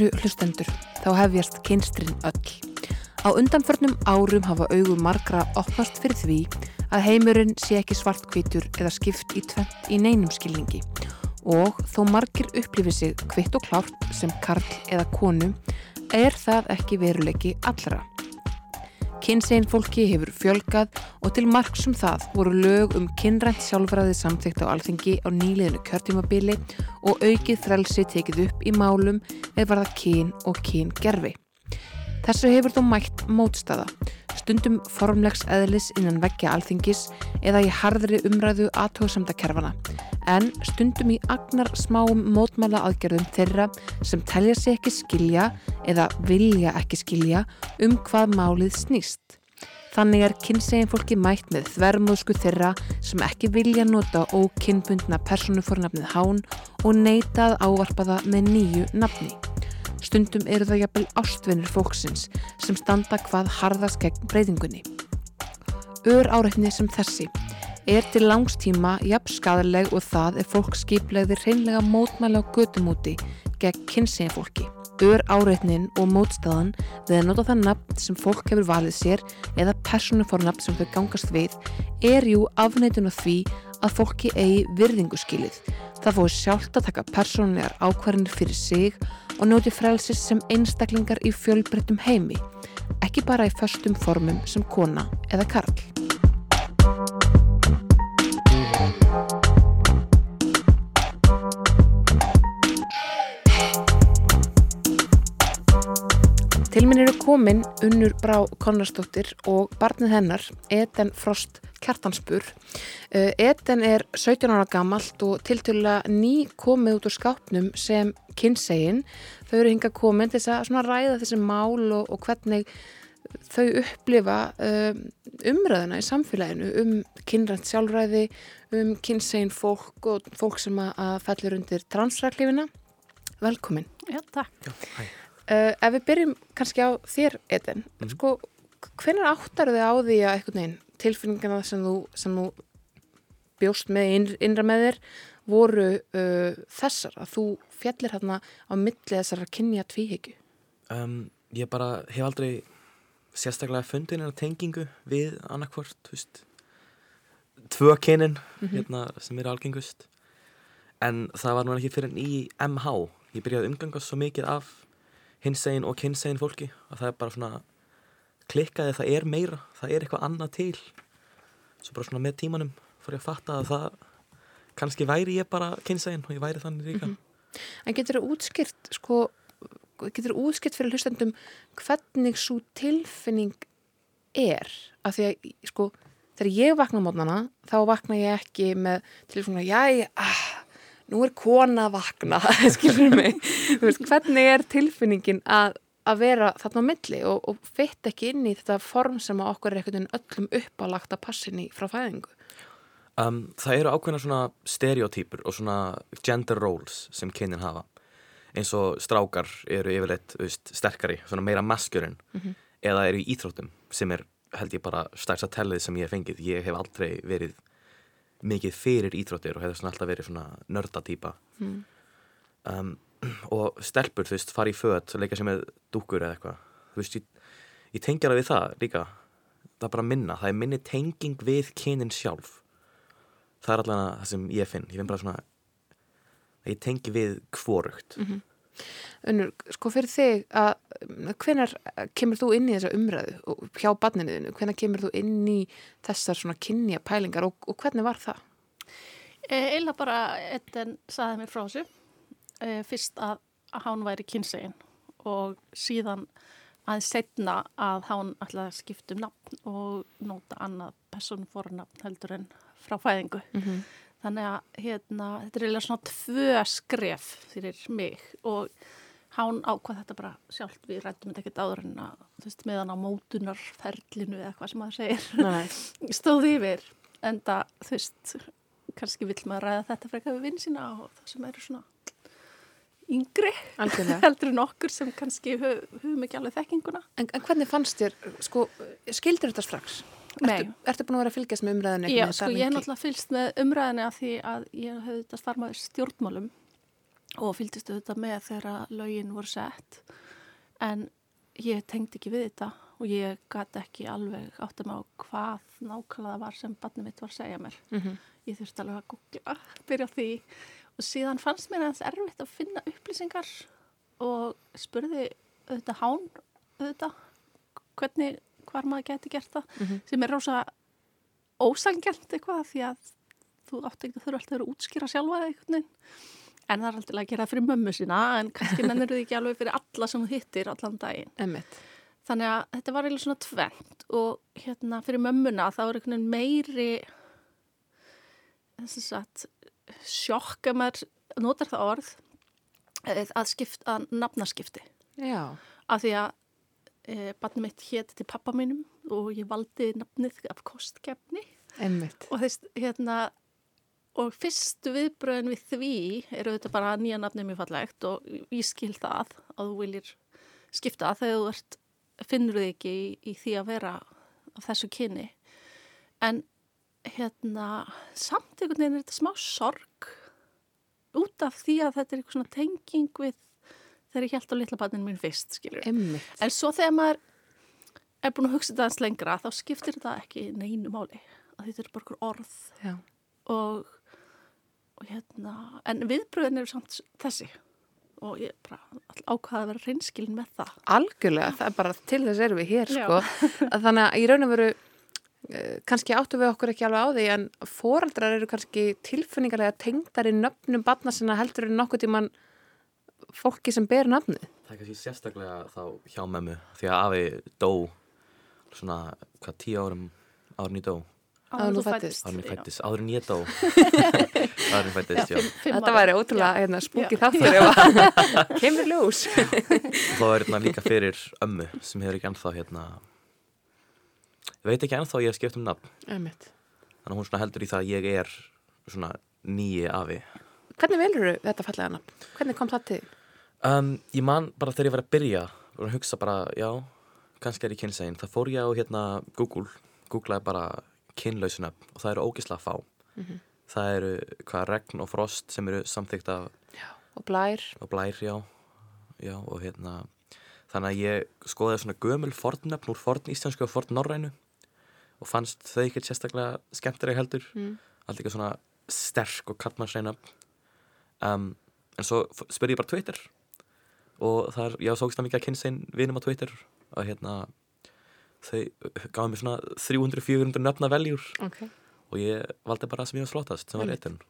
Kæru hlustendur, þá hefjast kynstrin öll. Á undanförnum árum hafa augum margra opnast fyrir því að heimurinn sé ekki svartkvítur eða skipt í tvent í neinum skilningi og þó margir upplifið sig kvitt og klárt sem karl eða konu er það ekki veruleiki allra. Kynsegin fólki hefur fjölgað og til margsum það voru lög um kynrænt sjálfræði samþygt á alþingi á nýliðinu kjörtímabili og aukið frelsi tekið upp í málum eða var það kyn og kyngerfi. Þessu hefur þó mætt mótstaða, stundum formlegs eðlis innan veggja alþingis eða í harðri umræðu aðtóðsamda kerfana, en stundum í agnar smáum mótmæla aðgerðum þeirra sem telja sig ekki skilja eða vilja ekki skilja um hvað málið snýst. Þannig er kynsegin fólki mætt með þvermóðsku þeirra sem ekki vilja nota ókinnbundna personufornafnið hán og neitað ávarpaða með nýju nafni. Stundum eru það jafnvel ástvinnir fólksins sem standa hvað harðast gegn breytingunni. Ör áreitni sem þessi er til langstíma jafn skadaleg og það er fólk skiplegði reynlega mótmæla á gödumúti gegn kynsegin fólki. Ör áreitnin og mótstæðan að nota það nafn sem fólk hefur valið sér eða personufornafn sem þau gangast við er jú afneitun á því að fólki eigi virðingu skilið. Það fóði sjálft að taka personlegar ákvarðinir fyrir sig og njóti frelsis sem einstaklingar í fjölbreyttum heimi, ekki bara í förstum formum sem kona eða karl. Til minn eru komin Unnur Brá Konradsdóttir og barnið hennar, Eden Frost Kjartansbur. Uh, Eden er 17 ára gamalt og tiltölulega ný komið út úr skápnum sem kynsegin. Þau eru hinga komin til þess að ræða þessi mál og, og hvernig þau upplifa um, umræðina í samfélaginu um kynrænt sjálfræði, um kynsegin fólk og fólk sem að, fellur undir transræklifina. Velkomin. Já, takk. Já, hæ. Uh, ef við byrjum kannski á þér, Eden, Mhm. sko, hvernig áttar þið á því að einhvern veginn tilfinningana sem þú, sem þú bjóst með innra, með þér voru uh, þessar að þú fjallir hérna á milli þessar að kynja tvíhyggju? Um, ég bara hef aldrei sérstaklega fundið hérna tengingu við annarkvort, þú veist, tvö kynin hérna, sem eru algengust. En það var nú ekki fyrir en í MH. Ég byrjaði að umgangast svo mikið af hinsegin og kynsegin fólki að það er bara svona klikkaði það er meira, það er eitthvað annað til. Svo bara svona með tímanum fór ég að fatta að það kannski væri ég bara kynsegin og ég væri þannig líka. En getur þú útskipt, sko, getur þú útskipt fyrir hlustendum hvernig svo tilfinning er? Af því að, sko, þegar ég vakna mótnana, þá vakna ég ekki með tilfinninga, jæ, ah, nú er kona að vakna, skilur mig. Veist, hvernig er tilfinningin að, að vera þarna á milli og, og fitt ekki inn í þetta form sem að okkur er einhvern veginn öllum uppálagt að passin í frá fæðingu? Um, það eru ákveðna svona stereotýpur og svona gender roles sem kynin hafa eins og strákar eru yfirleitt veist, sterkari, svona meira maskurinn eða eru í íþróttum sem er held ég bara stærsta tellið sem ég hef fengið ég hef aldrei verið mikið fyrir íþróttir og hefur svona alltaf verið svona nördatýpa Mm. um, og stelpur, þú veist, fara í föt leika sér með dúkur eða eitthvað. Þú veist, ég, ég tengja það við það líka. Það er bara minna, það er minni tenging við kynin sjálf. Það er allavega það sem ég finn. Ég finn bara svona ég tengi við kvorugt Unnur, sko fyrir þig að hvenar kemur þú inn í þessa umræðu hjá barninuðinu, hvenar kemur þú inn í þessar svona kynja pælingar og, og hvernig var það? Eila bara einn saði mér frá þessu. E, fyrst að, að hann væri kynsegin og síðan að setna að hann ætlaði að skipta um nafn og nota annað personfornafn heldur en frá fæðingu. Mm -hmm. Þannig að hérna, þetta er eiginlega svona tvö skref fyrir mig og hann ákvað þetta bara sjálft. Við rættum þetta ekkert áður en að þú veist, meðan á mótunarferlinu eða hvað sem maður segir. Nei, stóð yfir. En það, þú veist, kannski vill maður ræða þetta frekar við vinn sína og það sem eru svona yngri heldur en okkur sem kannski höf, höfum ekki alveg þekkinguna. En, en hvernig fannst þér, sko, skildir þetta strax? Nei. Ertu, ertu búin að vera að fylgjast með umræðinu? Já, sko, ég hef náttúrulega fylgst með umræðinu að því að ég hef þetta starfað í stjórnmálum og fylgdist auðvitað með þegar lögin voru sett en ég tengdi ekki við þetta og ég gæti ekki alveg átt að með á hvað nákvæmlega það var sem barnið mitt var að segja mér. Mm -hmm. Ég þurfti alveg að googla, byrja því og síðan fannst mér að það er erfitt að finna upplýsingar og spurði auðvitað hán auðvitað hvernig, hvar maður geti gert það Mm -hmm. sem er rosa ósangjant eitthvað því að þú átti ekki að þurfa alltaf að vera útskýra sjálfa veginn en það er alltaf að gera það fyrir mömmu sína en kannski mennir þið ekki alveg fyrir alla sem þú hittir allan daginn Emmitt. þannig að þetta var eiginlega svona tvent og hérna fyrir mömmuna þá er veginn meiri sjokk að maður notar það orð eh, að skipta, að nafnaskipti Já. af því að e, barnið mitt hétt til pappa mínum og ég valdi nafnið af kostkefni og þess, hérna og fyrstu viðbröðin við því eru þetta bara nýja nafnið mjög fallegt og ég skil það að þú viljir skipta þegar þú ert, finnur þig ekki í, í því að vera af þessu kyni. En hérna samt einhvern veginn er þetta smá sorg út af því að þetta er eitthvað svona tenging við þegar ég held á litla barninu mín fyrst skilur Emmitt. En svo þegar maður er búin að hugsa þetta aðeins lengra þá skiptir þetta ekki neinu máli að þetta er bara okkur orð og, og hérna en viðbröðin eru samt þessi og ég bara ákvaða að vera reynskilin með það Algjörlega, það er bara til þess erum við hér Já. sko. Að Þannig að í raun og veru eh, kannski áttu við okkur ekki alveg á því en foreldrar eru kannski tilfinningarlega tengdar í nöfnum barna sinna heldur en nokkuð tíman fólki sem ber nafnið. Það er kannski sérstaklega þá hjá mömmu því að afi dó svona, hvað, tíu árum árum ég dó, Áður en þú fæddist. árum ég fættist, áður en ég dó ég fættist, já Þetta væri ótrúlega hérna, spúki Já. þáttur ef að kemur ljós. þá er hérna líka fyrir ömmu sem hefur ekki ennþá hérna ég veit ekki ennþá ég hef skipt um nafn þannig að hún svona heldur í það að ég er svona nýji afi Hvernig velur þetta fallega nafn? Hvernig kom það til? Um, ég man bara þegar ég var að byrja og að hugsa bara, já, kannski er ég kynsegin það fór ég á hérna Google googlaði bara kynlausunöfn og það eru ógislega fá Mhm. það eru hvað regn og frost sem eru samþykkt af Og blær. og blær, já, já og hérna þannig að ég skoðaði svona gömul fornöfn úr forn íslensku og forn norrænu og fannst þau ekkert sérstaklega skemmtilega heldur Mm. allt ekki svona sterk og kallmannsreina um, en svo spurði ég bara Twitter og það er, já, svo ekki mikið að kynna einn vinum á Twitter að hérna þau gáði mér svona 300-400 nöfna veljur Ok. og ég valdi bara það sem ég var flottast sem var Einmitt. eitun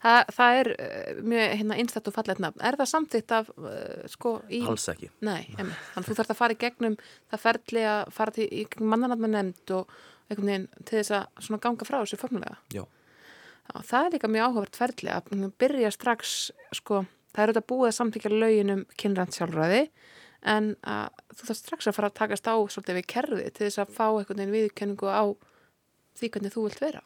Það, er uh, mjög hérna, einstætt og fallet nafn. Er það samþýtt af, uh, sko, í... alls ekki Nei, emmi. Þannig þú þarfst að fara í gegnum það ferli að fara til, í gegnum mannanatma nefnd og einhvern veginn til þess að svona ganga frá þessu formulega. Já. Það er líka mjög áhugavert ferli að byrja strax, sko, það er auðvitað búið að samþykja lögin um kynrænt sjálfræði en þú þarfst strax að fara að takast á svolítið við kerfið til þess að fá einhvern veginn viðkenningu á því hvernig þú vilt vera.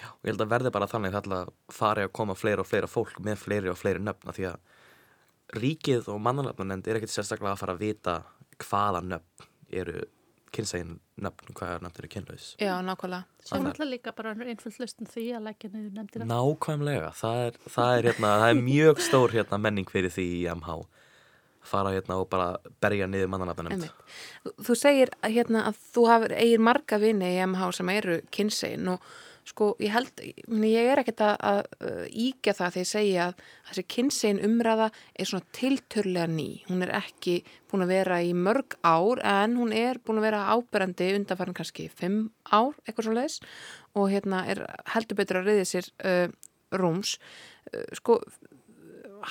og ég held að verði bara þannig að fari að koma fleira og fleira fólk með fleiri og fleiri nöfna því að ríkið og mannanöfnunend er ekkert sérstaklega að fara að vita hvaða nöfn eru kynsegin nöfn, hvaða nöfn eru kynlaus Já, nákvæmlega. Svo er náttúrulega líka bara einföld hlustun því að leggja niður nefndir Nákvæmlega, það er, það er, hérna, það er mjög stór hérna, menning fyrir því í MH fara hérna og bara berja niður mannanöfnunend Einmitt. Þú- segir að, hérna, að þú hafur eigir marga vini í MH sem eru kynsegin og sko ég held, ég er ekkert að, uh, íkja það þegar ég segja að þessi kynsegin umræða er svona tilturlega ný. Hún er ekki búin að vera í mörg ár en hún er búin að vera áberandi undanfærin kannski fimm ár, eitthvað svo leiðis og hérna er heldur betur að reyði sér uh, rúms. Uh, sko,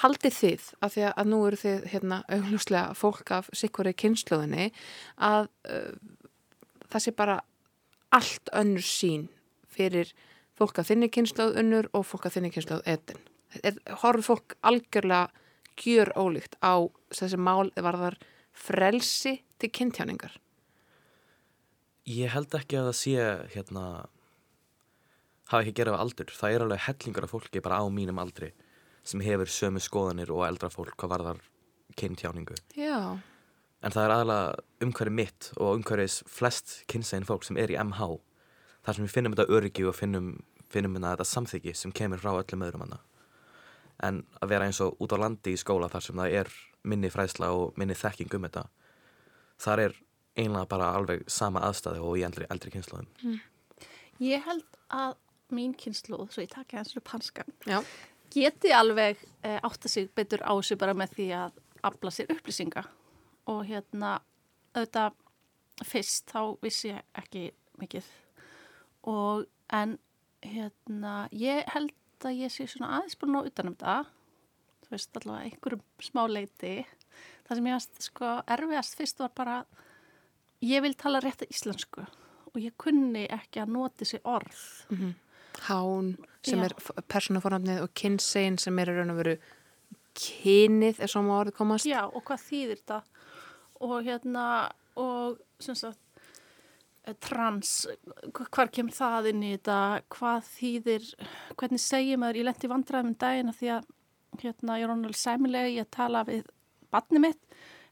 haldið þið, af því að nú eru þið hérna augljóslega fólk af sikkuri kynnslóðinni, að uh, það sé bara allt önnur sín fyrir fólk að þinni kynnslóð unnur og fólk að þinni kynnslóð etin. Horfur fólk algjörlega gjör ólíkt á þessi mál varðar frelsi til kynntjáningar. Ég held ekki að það sé hérna hafa ekki gerað af aldur. Það er alveg hellingur af fólki bara á mínum aldri sem hefur sömu skoðanir og eldra fólk hvað varðar kynntjáningu. Já, En það er aðalega umhverfið mitt og umhverfiðs flest kynsegin fólk sem er í MH. Þar sem við finnum þetta öryggi og finnum, finnum hérna þetta samþyggi sem kemur frá öllum öðrum hana. en að vera eins og út á landi í skóla þar sem það er minni fræðsla og minni þekking um þetta þar er einlega bara alveg sama aðstæði og í eldri, eldri kynnslóðum Ég held að mín kynnslóð, svo ég takja hans upp hanskan, Já. geti alveg e, átta sig betur á sig bara með því að afla sér upplýsinga og hérna auðvitað fyrst þá vissi ég ekki mikið og en hérna ég held að ég sé svona aðeins búin á utanum það þú veist allavega einhverjum smá leiti það sem ég varst sko erfiðast fyrst var bara ég vil tala rétt að íslensku og ég kunni ekki að noti sér orð Hán sem Já. er persónafornafnið og kynsegin sem er raun og veru kynið er svo má orðið komast. Já, og hvað þýðir þetta? Og hérna, og sem sagt, trans, hvar kemur það inn í þetta? Hvað þýðir, hvernig segir maður, ég lendi vandræðum um daginn að því að, hérna, ég er honum sæmilega í að tala við barni mitt,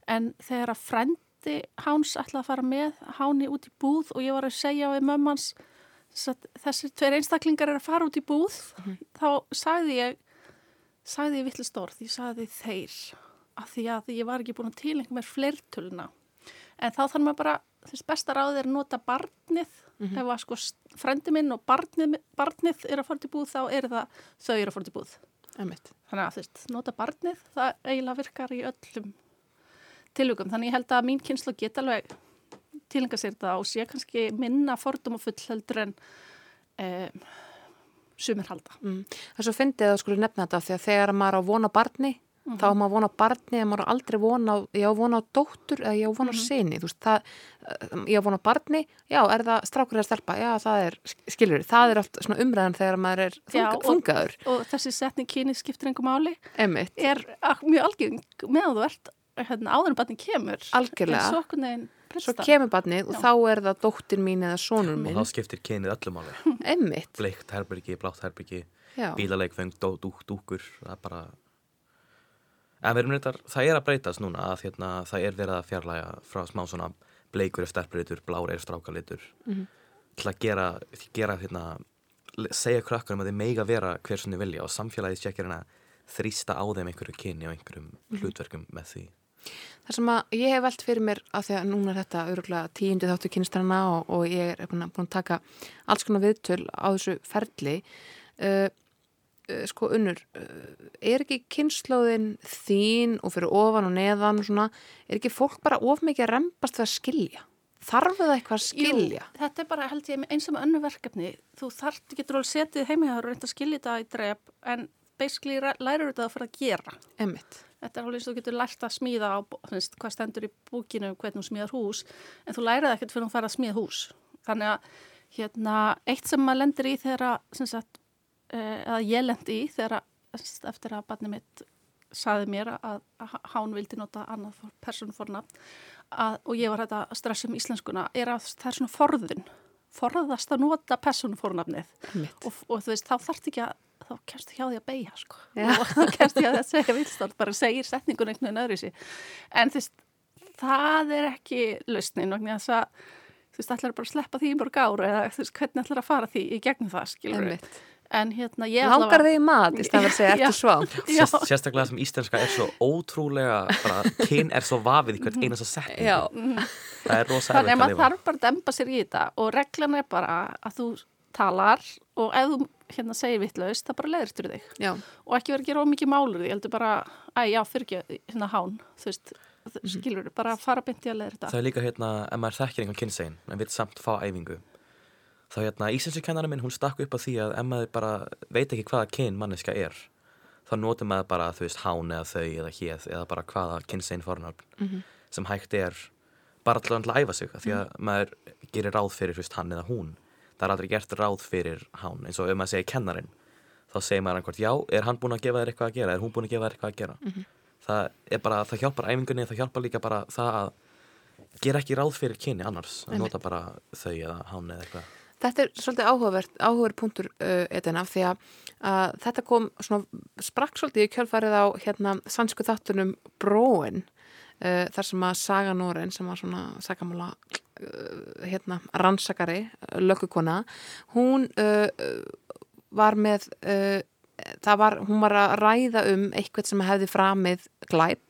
en þegar að frendi háns ætlaði að fara með háni út í búð og ég var að segja við mömmans, þessir tveir einstaklingar er að fara út í búð, þá sagði ég, sagði ég vittlust orð, ég sagði þeir af því að ég var ekki búin að tilengja mér fleirtöluna en þá þannig maður bara, þess besta ráðið er að nota barnið, ef að sko frendi minn og barnið, barnið er að fara til búð, þá er það þau eru að fara til búð Einmitt. þannig að veist, nota barnið, það eiginlega virkar í öllum tilvíkum þannig ég held að mín kynslu geta alveg tilengja sér þetta og sé kannski minna fordum og full heldur en um, sumir halda. Mm. Það er svo fyndið að skuli nefna þetta þegar maður á vona barni þá á maður vona barni en maður aldrei vona ég á vona á dóttur eða ég á vona á sinni þú veist, það, eh, ég á vona á barni já, er það strákur eða stelpa, já, það er skilur, það er oft svona umræðan þegar maður er þung, Já, og- þungaður, og þessi setning kyni skiptir einhver máli. Einmitt. Er mjög algeng meðan þú ert hérna, áður en barni kemur. Algjörlega. svo okkur neginn svo kemur barnið og þá er það dóttir mín eða sonur og minn. þá skiptir kynið öllum máli. Einmitt, bleikt herbyrgi, blátt herbyrgi bílaleikfeng, dúkur það er bara en reyndar, það er að breytast núna að hérna, það er verið að fjarlæga frá smá svona bleikur er sterpritur, blár er strákalitur til að gera, gera hérna, segja krakkarum að þeir meiga vera hver sem þið vilja og samfélagið sé ekki hérna þrýsta á þeim einhverju kyni og einhverjum hlutverkum með því. Það sem að ég hef velt fyrir mér að því að núna er þetta öruglega tíundi þáttu kynstræna og, og ég er búin að, taka alls konar viðtöl á þessu ferli uh, sko unnur uh, er ekki kynnslóðin þín og fyrir ofan og neðan og svona, er ekki fólk bara of mikið að rempast við að skilja? Þarf það eitthvað að skilja? Jú, þetta er bara held ég eins og með önnu verkefni þú þarft ekki dról setið heimihjáður og reynda að skilja þetta í drep en basically lærir þetta að fara að gera Emmitt. Þetta er alveg eins og þú getur lært að smíða á, finnst, hvað stendur í búkinu hvernig þú smíðar hús, en þú lærið ekkert fyrir að fara að smíða hús. Þannig að hérna, eitt sem maður lendir í þegar að, eh, eða ég lendi í þegar að, eftir að barnið mitt saði mér að, að hán vildi nota annað personfornafn að, og ég var þetta að stressa um íslenskuna, er að það er svona forðun, forðast að nota personfornafnið Emmitt. og, og þú veist, þá þarf ekki að þá kemst hjá því að beigja sko. Já. og þá kemst hjá því að segja vilstátt bara segir setningun einhvern veginn öðru sér en þú veist, það er ekki lausnin og þess að þú veist, ætlar bara að sleppa því í mörg ára eða þú veist, hvernig ætlar að fara því í gegnum það skilur. En hérna ég Langar þig í mat í stað að segja eftir svá? Sérstaklega sem íslenska er svo ótrúlega bara, kyn er svo vafið í hvert einast að setningu Já, það er rosa þannig að erfitt að maður lifa. þarf bara að dempa sér í þetta og reglan er bara að þú talar og ef þú hérna segir vittlaust, það bara leðristur þig. Já, og ekki vera að gera ómikið málur því, ég heldur bara, æ, já, fyrir ekki hérna hán, þú veist, skilur bara að fara beint í að leira þetta. það er líka hérna, ef maður þekkir einhvern kynsegin en vil samt fá æfingu þá hérna, íslenskennarinn minn, hún stakk upp á því að ef maður bara veit ekki hvaða kyn manneska er. Þá notur maður bara, þú veist, hán eða þau eða héð eða bara hvaða kynsegin fornafn sem hægt er bara til að æfa sig, af því að maður gerir ráð fyrir, þú veist, hann eða hún. Það er aldrei gert ráð fyrir hán eins og ef maður segir kennarinn þá segir maður einhvert, já, er hann búinn að gefa þér eitthvað að gera? Er hún búinn að gefa þér eitthvað að gera? Það er bara, það hjálpar æfingunni það hjálpar líka bara það að gera ekki ráð fyrir kyni annars að nota bara þau eða hán eða eitthvað Þetta er svolítið áhugavert, áhugaverð punktur uh, etin af því að uh, þetta kom svona, sprakk svolítið í kjölfarið á hérna sansku þáttunum Bróin uh, þar sem að Saga Noren sem var svona sagamála uh, hérna rannsakari, uh, lökkukona hún uh, var með það var, hún var að ræða um eitthvað sem hefði framið glæp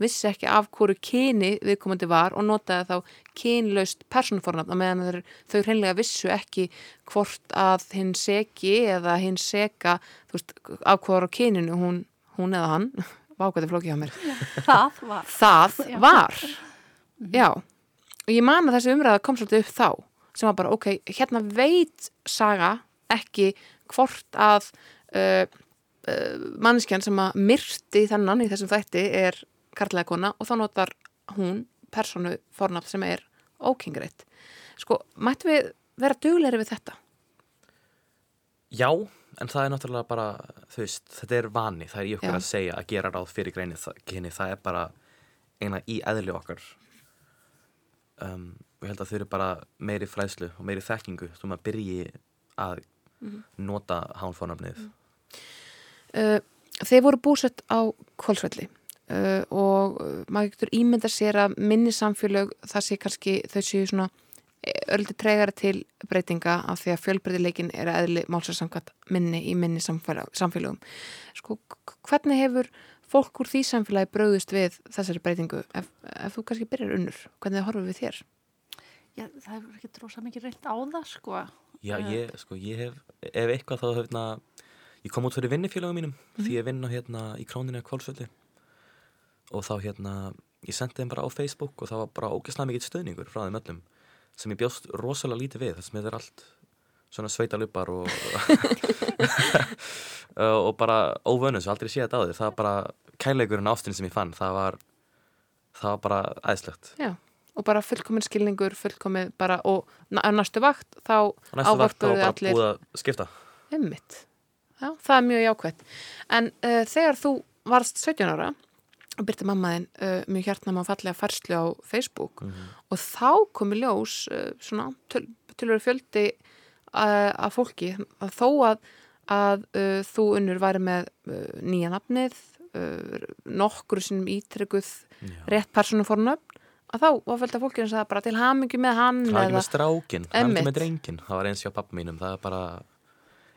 vissi ekki af hverju kyni viðkomandi var og notaði þá kynlaust persónufornafn á meðan þau hreinlega vissu ekki hvort að hinn seki eða hinn seka þú veist, af hverju kyninu hún, hún eða hann, vákvæði flókið á mér. Það var. það var. Já, og ég man að þessi umræða kom svolítið upp þá, sem var bara ok, hérna veit saga ekki hvort að uh, uh, manneskjan sem að myrti þennan í þessum þætti er karlæga kona og þá notar hún personu fornafn sem er ókingreitt sko, mættu við vera dugleiri við þetta? Já, en það er náttúrulega bara, þú veist, þetta er vani, það er í okkur Já. að segja að gera ráð fyrir greini það, kyni, það er bara eina í eðli okkar. Um, og ég held að þau eru bara meiri fræðslu og meiri þekkingu sem að byrji að nota hánfónafnið. Uh, þeir voru búsett á Kolsvelli uh, og uh, maður getur ímynda sér að minni samfélög það sé kannski þau séu svona öldi tregara til breytinga af því að fjölbreytileikin er að eðli málsarsamkvæmt minni í minni samfélögum. Sko, hvernig hefur fólk úr því samfélagi bröðust við þessari breytingu ef, ef þú kannski byrjar unnur? Hvernig horfum við þér? Já, það hefur ekki drósa mikið reynd á það, sko. Já, Eh. ég, sko, ég hef, ef eitthvað þá hefna, ég kom út fyrir vinnifélagum mínum því ég vinn á hérna í króninu að kválsvöldi og þá hérna, ég sendi þeim bara á Facebook og það var bara ógeðslega mikill stöðningur frá þeim öllum sem ég bjóst rosalega lítið við þess með þetta er allt svona sveitalupar og og bara óvönus og aldrei séð þetta á þér það var bara kærleikurinn ástin sem ég fann það var, það var bara æðislegt Já, og bara fullkomin skilningur, fullkomin bara og næstu vakt þá og næstu vakt þá bara allir búið að skipta. Já, það er mjög jákvætt. En uh, þegar þú varst 17 ára og byrti mammaðin uh, mjög hjartnama og fallega færslu á Facebook. Og þá komi ljós uh, svona töl, tölur fjöldi uh, af fólki. Að þó að, að þú unnur væri með nýja nafnið, nokkru sinnum ítrygguð Já. rétt persónufornöfn að þá var fjölda fólki sem sagði bara til hamingi með hann Það eða með strákin, það ekki með drengin Það var eins hjá pappa mínum, það er bara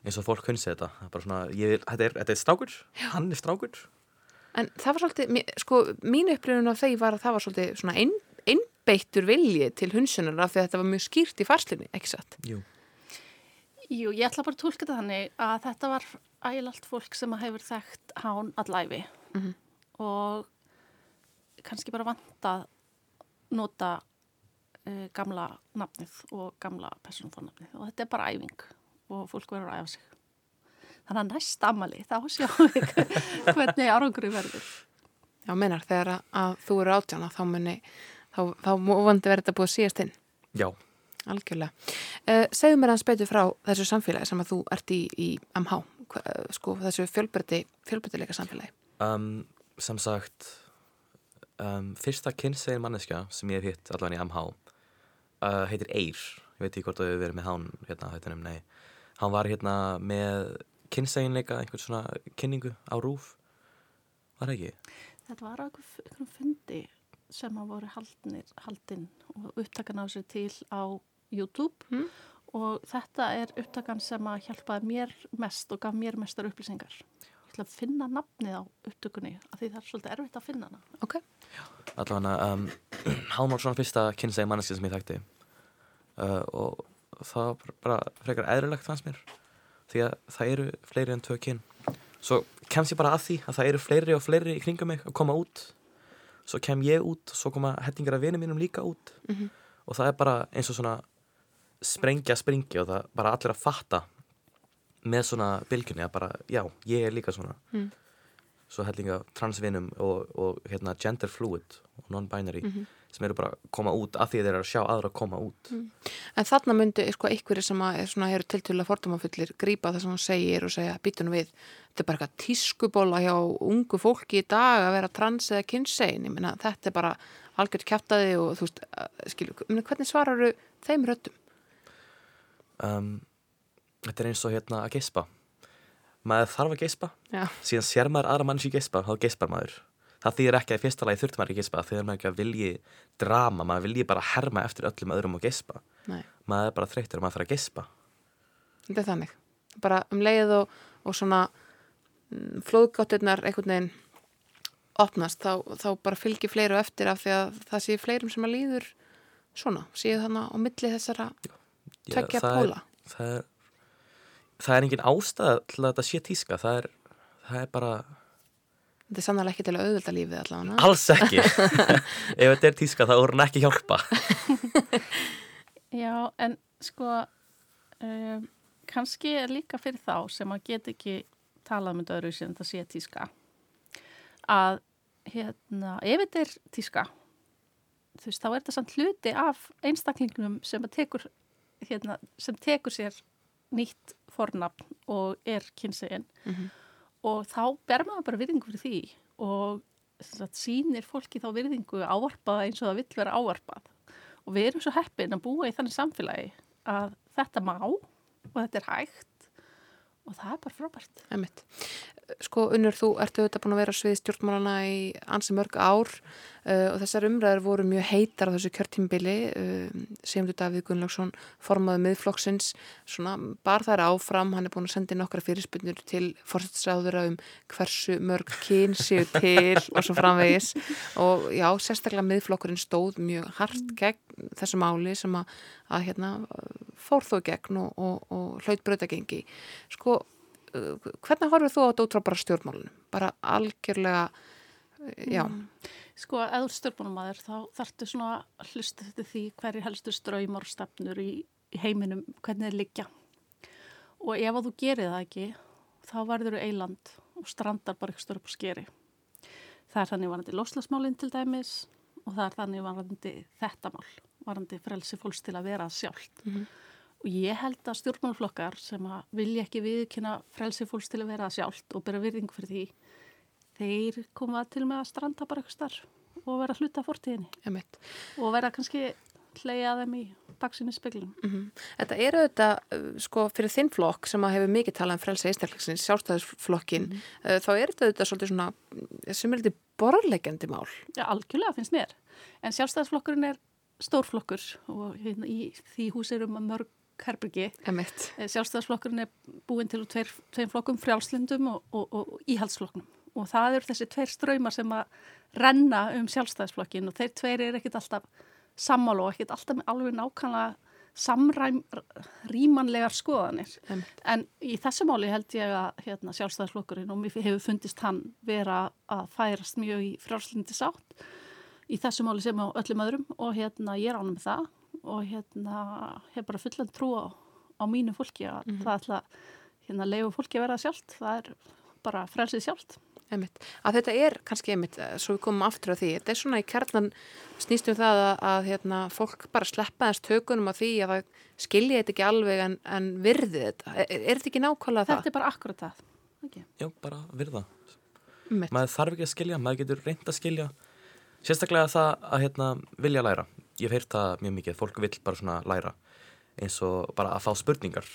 eins og fólk kunsi þetta. Það bara svona, ég, þetta, er, þetta er strákur, hann er strákur En það var svolítið, sko, mín upplifun af þeir var að það var svolítið svona ein, einbeittur vilji til hunsunar af því að þetta var mjög skýrt í farslunni, ekki satt? Jú, Jú, ég ætla bara að tólka þetta þannig að þetta var ægilalt fólk sem hefur þekkt hán allæfi Mhm. og kannski bara vanta að nota uh, gamla nafnið og gamla persónufórnafnið og þetta er bara æfing og fólk verður að æfa sig. Þannig að næst amali þá sjáum við hvernig árangur verður. Já, meinar, þegar að, að þú eru átjána þá muni, þá, þá múvandi verið þetta búið að síast inn, já, algjörlega. Uh, segðu mér hans betur frá þessu samfélagi sem að þú ert í, í MH, eh, sko, þessu fjölbreytti, fjölbreytileika samfélagi. um, sem sagt um, Fyrsta kynnsegin manneskja sem ég hef hitt allan í MH uh, heitir Eir Ég veit ekki hvort það hefur verið með hann hérna, hættunum, nei Hann var hérna með kynnseginleika, einhvern svona kynningu á rúf Var það ekki? Þetta var einhverjum fundi sem að voru haldnir, haldinn og upptakan á sér til á YouTube Mm. og þetta er upptakan sem að hjálpaði mér mest og gaf mér mestar upplýsingar. Ég ætla að finna nafnið á upptökunni af því það er svolítið erfitt að finna hana. Ok, allavega um, hann var svona fyrsta kynsegi manneski sem ég þekkti uh, og það var bara- frekar eðrulegt fannst mér því að það eru fleiri en tvö kyn svo kemst ég bara að því að það eru fleiri og fleiri í kringum mig að koma út svo kem ég út svo koma hettingar af vinum mínum líka út Mhm. og það er bara eins og svona sprengja springi og það bara allir að fatta með svona bylgjunni að bara, já, ég er líka svona Mm. svo hellinga transvinum og, og hérna, gender fluid og non-binary Mhm. Sem eru bara að koma út af því þeir eru að sjá aðra að koma út. En þarna myndi sko einhverju sem að er svona, eru tiltölulega fordómafullir grípa það sem hún segir og segja býtunum við, þetta er bara eitthvað tískubóla hjá ungu fólki í dag að vera trans eða kynsegin, ég meina þetta er bara algjört kjátaði og þú veist skilju, hvernig svararu þeim röddum? um, Þetta er eins og hérna að geispa. Maður þarf að geispa. Já, síðan sér maður aðra manns í geispa þá geispar maður það þýðir ekki að í fyrsta lagi þurft maður ekki að geispa þegar maður ekki að vilji drama. Maður vilji bara herma eftir öllum öðrum og geispa nei, maður er bara þreyttur og maður þarf að geispa þetta er þannig. Bara um leið og, og svona flóðgáttirnar einhvern veginn opnast þá, þá bara fylgir fleiru eftir af því að það sé fleirum sem að líður svona, séu þannig á milli þessara tökja póla. Það, er, það er engin ástæða til að þetta sé tíska. Það er, það er bara Þetta er sannlega ekki til að auðvölda lífið allavega. alls ekki. Ef þetta er tíska þá voru hann ekki hjálpa. Já, en sko um, kannski er líka fyrir þá sem að get ekki talað með öðru sem þetta sé tíska að hérna, ef þetta er tíska þú veist, þá er þetta samt hluti af einstaklingnum sem að tekur hérna, sem tekur sér nýtt fornafn og er kynsegin Mhm. Og þá ber maður bara virðingu fyrir því og sagt, sýnir fólki þá virðingu ávarpað eins og það vill vera ávarpað og við erum svo heppin að búa í þannig samfélagi að þetta má og þetta er hægt og það er bara frábært. Einmitt. Sko, Unnur, þú ertu auðvitað búin að vera á sviði stjórnmálana í ansi mörg ár uh, og þessar umræður voru mjög heitar á þessu kjörtímbili uh, Sigmundur Davíð Gunnlaugsson formaði miðflokksins svona bar þær áfram, hann er búin að senda inn nokkra fyrirspunnur til fórsættisræðura um hversu mörg kyn séu til og svo framvegis. Og já, sérstaklega miðflokkurinn stóð mjög hart gegn þessu máli sem að, að hérna, fór þó gegn og, og, og hlaut brautagengi sko hvernig horfir þú á þetta út frá bara stjórnmálunum? Bara algjörlega, já, Sko, ef þú er stjórnmálumæður þá þarftu svona að hlusta þetta því hverju helstu ströymar og stefnur í, í heiminum, hvernig þeir liggja. Og ef að þú gerir það ekki, þá verður þú eiland og strandar bara ekki störu upp á skeri. Það er þannig varandi loslasmálinn til dæmis og það er þannig varandi þetta mál, varandi frelsi fólks til að vera sjálft. Mhm. Og ég held að stjórnmálflokkar sem að vilja ekki viðkynna frelsi fólks til að vera sjálft og bera virðing fyrir því, þeir koma til með að stranda bara eitthvað starf og vera hluta emitt. og vera kannski hleyja þeim í baksinni speglum. Mm Þetta er auðvitað, uh, sko, fyrir þinn flokk sem að hefur mikið talað um frelsa einstakleiksins, sjálfstæðisflokkin, uh, þá er þetta auðvitað svolítið svona, mm, sem er litið borðlegjandi mál. Já, algjörlega finnst mér. En sjálfstæðisflokkurinn er stórflokkur og hérna, í því hús erum að mörg herbyrgi. Emitt. Sjálfstæðisflokkurinn er búin til tveir, tveim flokkum, frjálslindum og, og, og íhaldsflokknum. Og það eru þessi tveir ströymar sem að renna um sjálfstæðisflokkin og þeir tveir eru ekkit alltaf sammála og ekkit alltaf alveg nákvæmlega samræm rýmanlegar skoðanir. Emitt. En í þessu máli held ég að hérna, sjálfstæðisflokkurinn og mér hefur fundist hann vera að færast mjög í frjálslindi sátt í þessu máli sem á öllum öðrum og hérna ég er ánum með það og hérna hef bara fullan trú á, á mínu fólki að það ætla hérna leifu fólki að vera sjálft, það er bara frelsið sjálft. Einmitt. Að þetta er kannski einmitt, eh, svo við komum aftur á því, þetta er svona í kjarnan snýstum það að, að hérna, fólk bara sleppa þess tökunum af því að það skilji þetta ekki alveg en, en virði þetta. Er, er þetta ekki nákvæmlega það? Þetta er bara akkurat það. Okay. Já, bara virða. Einmitt. Maður þarf ekki að skilja, maður getur reynd að skilja. Sérstaklega það að hérna, vilja læra. Ég hef heyrt það mjög mikið, fólk vill bara svona læra eins og bara að fá spurningar.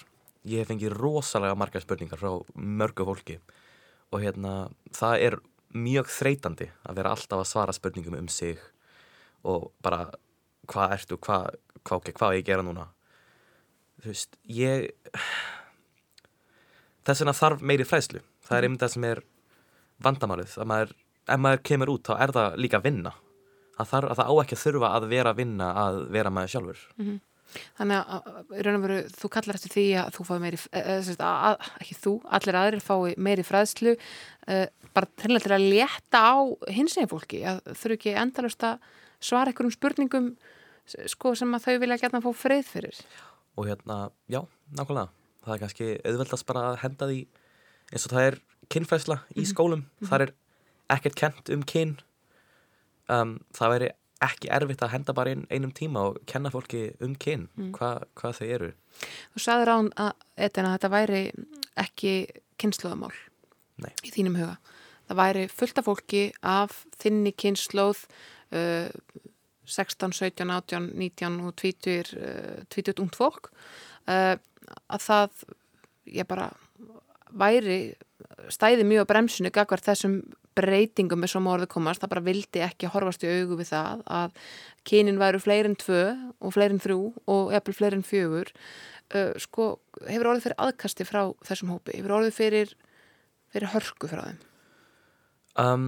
Ég hef fengið rosalega margar spurningar frá mörgu fólki og hérna það er mjög þreytandi að vera alltaf að svara spurningum um sig og bara hvað ertu, hvað, okay, hvað á ég gera núna? Þú veist, ég þess vegna þarf meiri fræðslu. Það er einmitt það sem er vandamálið. Að maður, ef maður kemur út þá er það líka að það, að það á ekki að þurfa að vera að vinna að vera maður sjálfur. Þannig að, í raun og veru, þú kallar eftir því að þú fái meiri, eða, að, að, ekki þú, allir aðrir fái meiri fræðslu, uh, bara til að létta á hinsegin fólki, að þurfu ekki endalust að svara einhverjum spurningum sko, sem að þau vilja gætna að fá frið fyrir. og hérna, já, nákvæmlega. Það er kannski auðveldast bara að henda því eins og það er kynfræðsla í skólum, þar er ekkert kent um kyn um, það væri ekki erfitt að henda bara inn einum tíma og kenna fólki um kyn hva, hvað þau eru Þú sagðir án að, að þetta væri ekki kynnslóðamál Nei. í þínum huga. Það væri fullt af fólki af þinni kynnslóð uh, 16, 17, 18, 19 og 20, uh, 20 ungt fólk uh, að það ég bara væri stæði mjög á bremsinu gagvar þessum breytingum með svona orðu komast, það bara vildi ekki horfast í augu við það að kynin væru fleiri en tvö og fleiri en þrjú og eppil fleiri en fjögur. Uh, sko, hefur orðið fyrir aðkasti frá þessum hópi, hefur orðið fyrir fyrir hörku frá þeim? Um,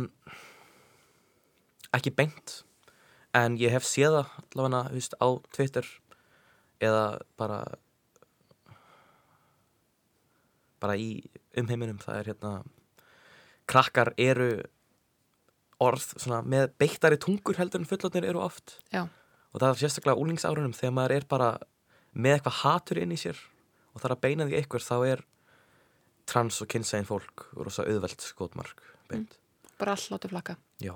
ekki beint en ég hef séð það allavega veist, á Twitter eða bara bara í umheiminum það er hérna krakkar eru orð svona, með beittari tungur heldur en fullotnir eru oft Já. og það er sérstaklega úlingsárunum þegar maður er bara með eitthvað hatur inn í sér og er að beina því eitthvað þá er trans og kynsegin fólk rosa auðvelt skotmark beint Bara all látið flakka. Já.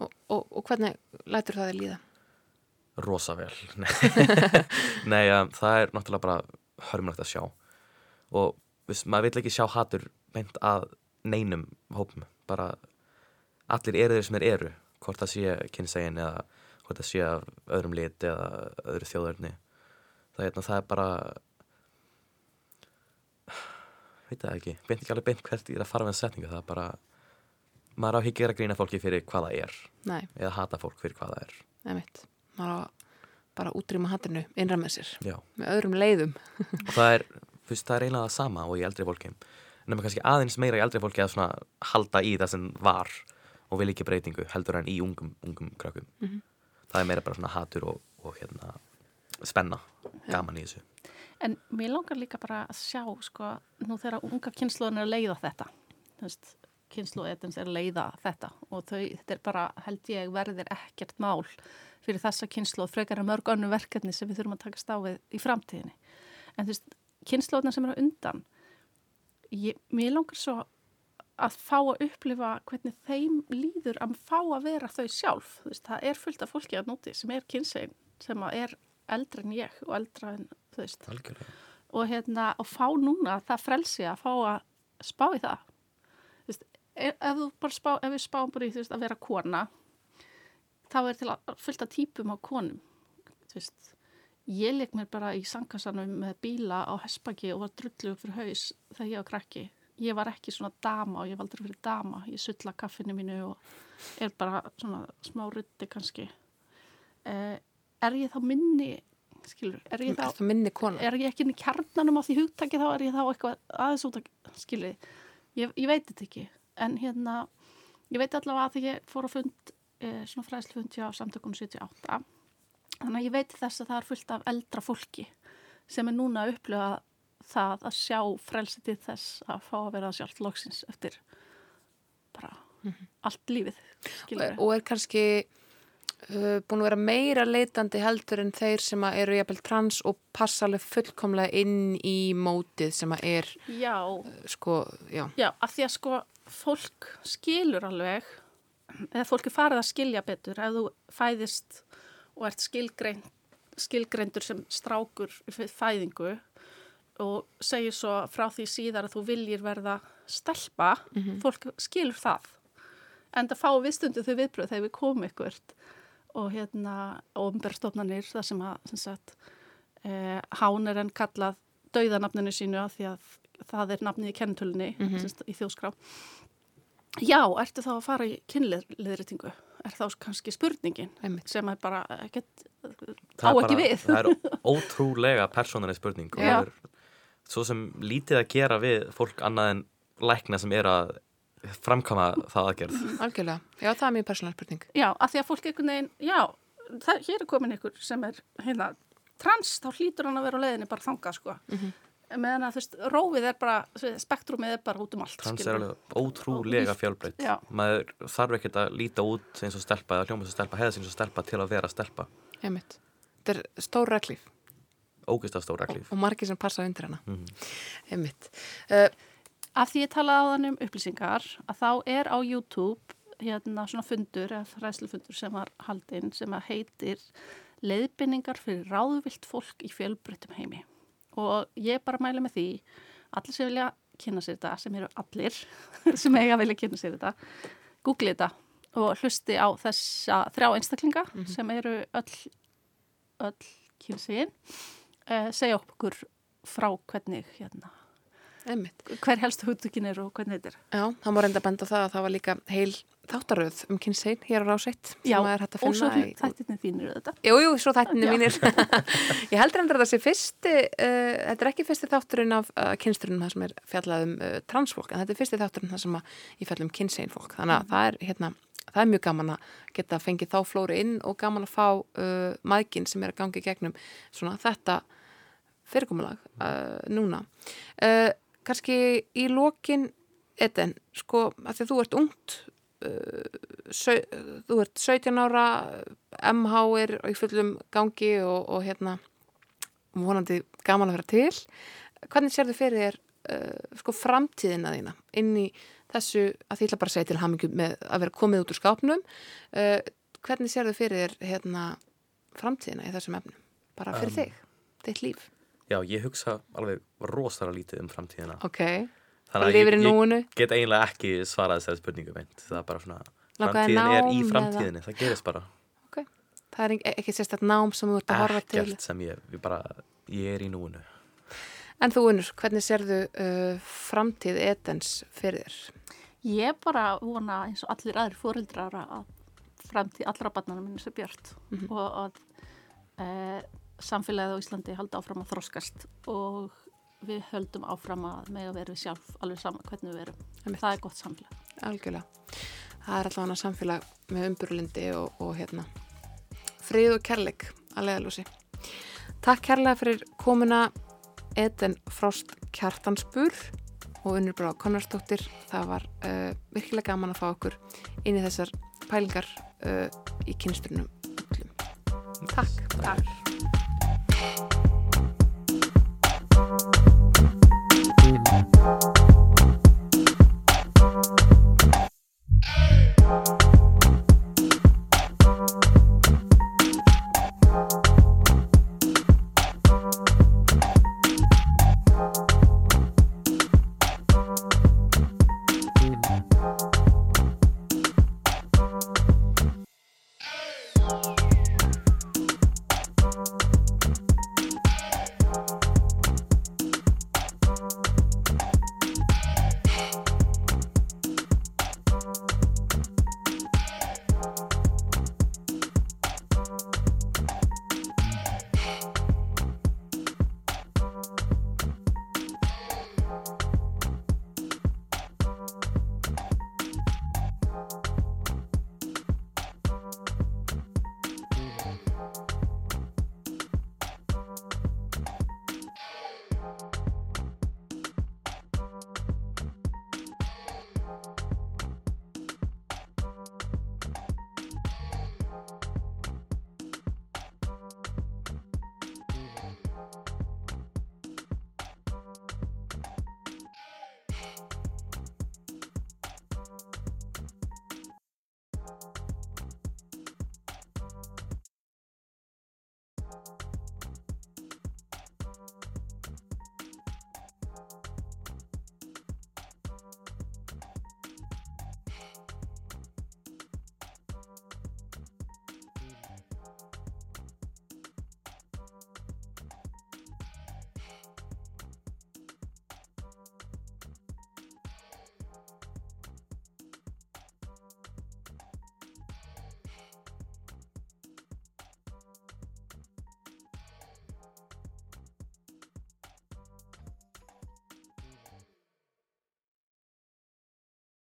Og, og, og hvernig lætur það þið líða? rosa vel Nei, Nei um, það er náttúrulega bara hörmulegt að sjá og viss, maður vill ekki sjá hatur beint að neinum hópum bara allir eru þeir sem þeir eru hvort það sé kynsegin eða hvort það sé af öðrum lit eða öðru þjóðurni það, er- það er bara veit það ekki beint ekki alveg beint hvert ég er að fara með setningu það er bara maður á að gera grína fólki fyrir hvað það er Nei, eða hata fólk fyrir hvað það er nefnitt. Maður á bara útrýma hatinu innra með sér. Já. Með öðrum leiðum. og það er, þú veist, það er eiginlega það sama og í eldri fólki nema kannski aðeins meira í eldri fólki að svona halda í það sem var og vil ekki breytingu heldur en í ungum, ungum krökkum Mhm. það er meira bara svona hatur og, og hérna spenna, gaman í þessu En mér langar líka bara að sjá, sko, nú þegar unga kynsluðin er að leiða þetta, þú veist, kynsluðetins er að leiða þetta og þau, þetta er bara, held ég, verðir ekkert mál fyrir þessa kynsluð, frekar að mörg önnu verkefni sem við þurfum að taka stáfið í framtíðinni. En þú veist, kynsluðina sem eru undan, ég, mér langar svo að fá að upplifa hvernig þeim líður að fá að vera þau sjálf. Veist, það er fullt af fólki að núti sem er kynsegin, sem er eldra en ég og eldra en, þú veist, og hérna og fá núna það frelsi að fá að spá í það. Veist, ef, ef spá ef við spáum bara í veist að vera kona þá er til að fullt af típum á konum þú veist ég leik mér bara í sangkassanum með bíla á hespaki og var drullu fyrir haus þegar ég var krakki. Ég var ekki svona dama og ég var aldrei fyrir dama. Ég sulla kaffinu mínu og er bara svona smá rutti kannski. Eh, er ég þá minni skilur, er ég þá Er það minni kona? er ég ekki inn í kjarnanum á því hugtaki þá? Er ég þá eitthvað aðeins út að skilji ég, ég veit þetta ekki. En hérna, ég veit allavega að því ég fór að fund eh, svona fræðslufund hjá samtökunum 78 þannig að ég veit þess að það er fullt af eldra fólki sem er núna að upplifa það að sjá frelsi til þess að fá að vera sjálft loksins eftir bara allt lífið skilur Og er kannski uh, búin að vera meira leitandi heldur en þeir sem eru jafnvel trans og passa alveg fullkomlega inn í mótið sem að er, já, sko, já. Já, af því að sko fólk skilur alveg, eða fólk er farið að skilja betur ef þú fæðist og ert skilgreind, skilgreindur sem strákur fæðingu og segir svo frá því síðar að þú viljir verða stelpa, fólk skilur það. En það fá viðstundu þau viðbröð þegar við komum ykkurt og hérna ofnberstofnanir það sem að sem sagt, eh, hán er enn kallað dauðanafninu sínu af því að það er nafnið í kennitölunni mm í þjóskrá. Já, ertu þá að fara í kynleðritingu? Er þá kannski spurningin Einmitt. sem er bara ekkert, á ekki við. það er ótrúlega persónuleg spurning og það er svo sem lítið að gera við fólk annað en lækna sem er að framkama það aðgerð Algjörlega. Já, það er mjög persónulega spurning. Já, af því að fólk einhvern veginn, já, það, hér er komin ykkur sem er hérna trans, þá hlýtur hann að vera á leiðinni bara þangað, sko. Meðan að þú veist, rófið er bara, spektrumið er bara út um allt, trans er alveg ótrúlega fjölbreytt Já. maður þarf ekkert að líta út eins og stelpa eða hljóma eins og stelpa, hefða eins og stelpa til að vera stelpa Einmitt. Þetta er stóra reglíf ógist af stóra klíf og margir sem passa undir hana. Mhm. Einmitt. Uh, Af því ég talaði á þannig um upplýsingar að þá er á YouTube hérna svona fundur eða fræslufundur sem var haldinn sem að heitir leiðbynningar fyrir ráðvilt fólk í fjölbreyttum heimi og ég bara mæli með því allir sem vilja kynna sér þetta sem eru allir sem eiga að vilja kynna sér þetta googli þetta og hlusti á þessa þrjá einstaklinga sem eru öll öll kynsiðin uh, segja okkur frá hvernig hérna einmitt. hver helstu hugtökin er og hvernig þetta er. Já, það má reynda að benda það að það var líka heil þáttaröð um kynsegin hér á ráseitt sem Já, er hægt að og svo finna í... þættinni þínir þetta. Jú, jú, svo þættinni mínir. ég heldur endur að það sé fyrsti, uh, þetta er ekki fyrsti þátturinn af uh, kynsturinn það sem er fjallað um uh, transfólk, en þetta er fyrsti þátturinn það sem að ég fjall um kynsegin fólk. Þannig að það er, hérna, það er mjög gaman að geta fengið þá flóri inn og gaman að fá maðginn sem er að gangi gegnum svona þetta fyrirkomulag núna. Kannski í lokin, Eden, sko, að því að þú ert ungt, þú ert 17 ára, MH er í fullum gangi og, og hérna vonandi gaman að vera til. Hvernig sér þið fyrir þér uh, sko framtíðina þína inn í þessu, að því ætla bara að segja til hamingu með að vera komið út úr skápnum. Uh, hvernig sér þið fyrir þér hérna framtíðina í þessum efnum? Bara fyrir Um, þig, þitt líf. Já, ég hugsa alveg rosalega lítið um framtíðina. Ok, Þannig það að ég, ég get eiginlega ekki svarað þessari spurningu meint. Það er bara svona, framtíðin er í framtíðinni, það gerist bara. Það er ekki- sérstætt nám sem þú ert að horfa til. Ekkert sem ég, ég bara, ég er í núinu. En þú unnur, hvernig sérðu uh, framtíð Edens fyrir þér? Ég bara vona eins og allir aðri fóreldrar að framtíð allra barnana minni sé björt Mhm. og að e, samfélagið á Íslandi haldi áfram að þroskast og við höldum áfram að mega verið sjálf alveg sama hvernig við verum. Það er gott samfélag. Algjörlega. Það er allavega samfélag með umburlindi og, og hérna frið og kærleik að leiðalúsi. Takk kærlega fyrir komuna Eden Frost Kjartansbur og unnur bara Konradsdóttir. Það var uh, virkilega gaman að fá okkur inn í þessar pælingar uh, í. Takk. Takk. Takk.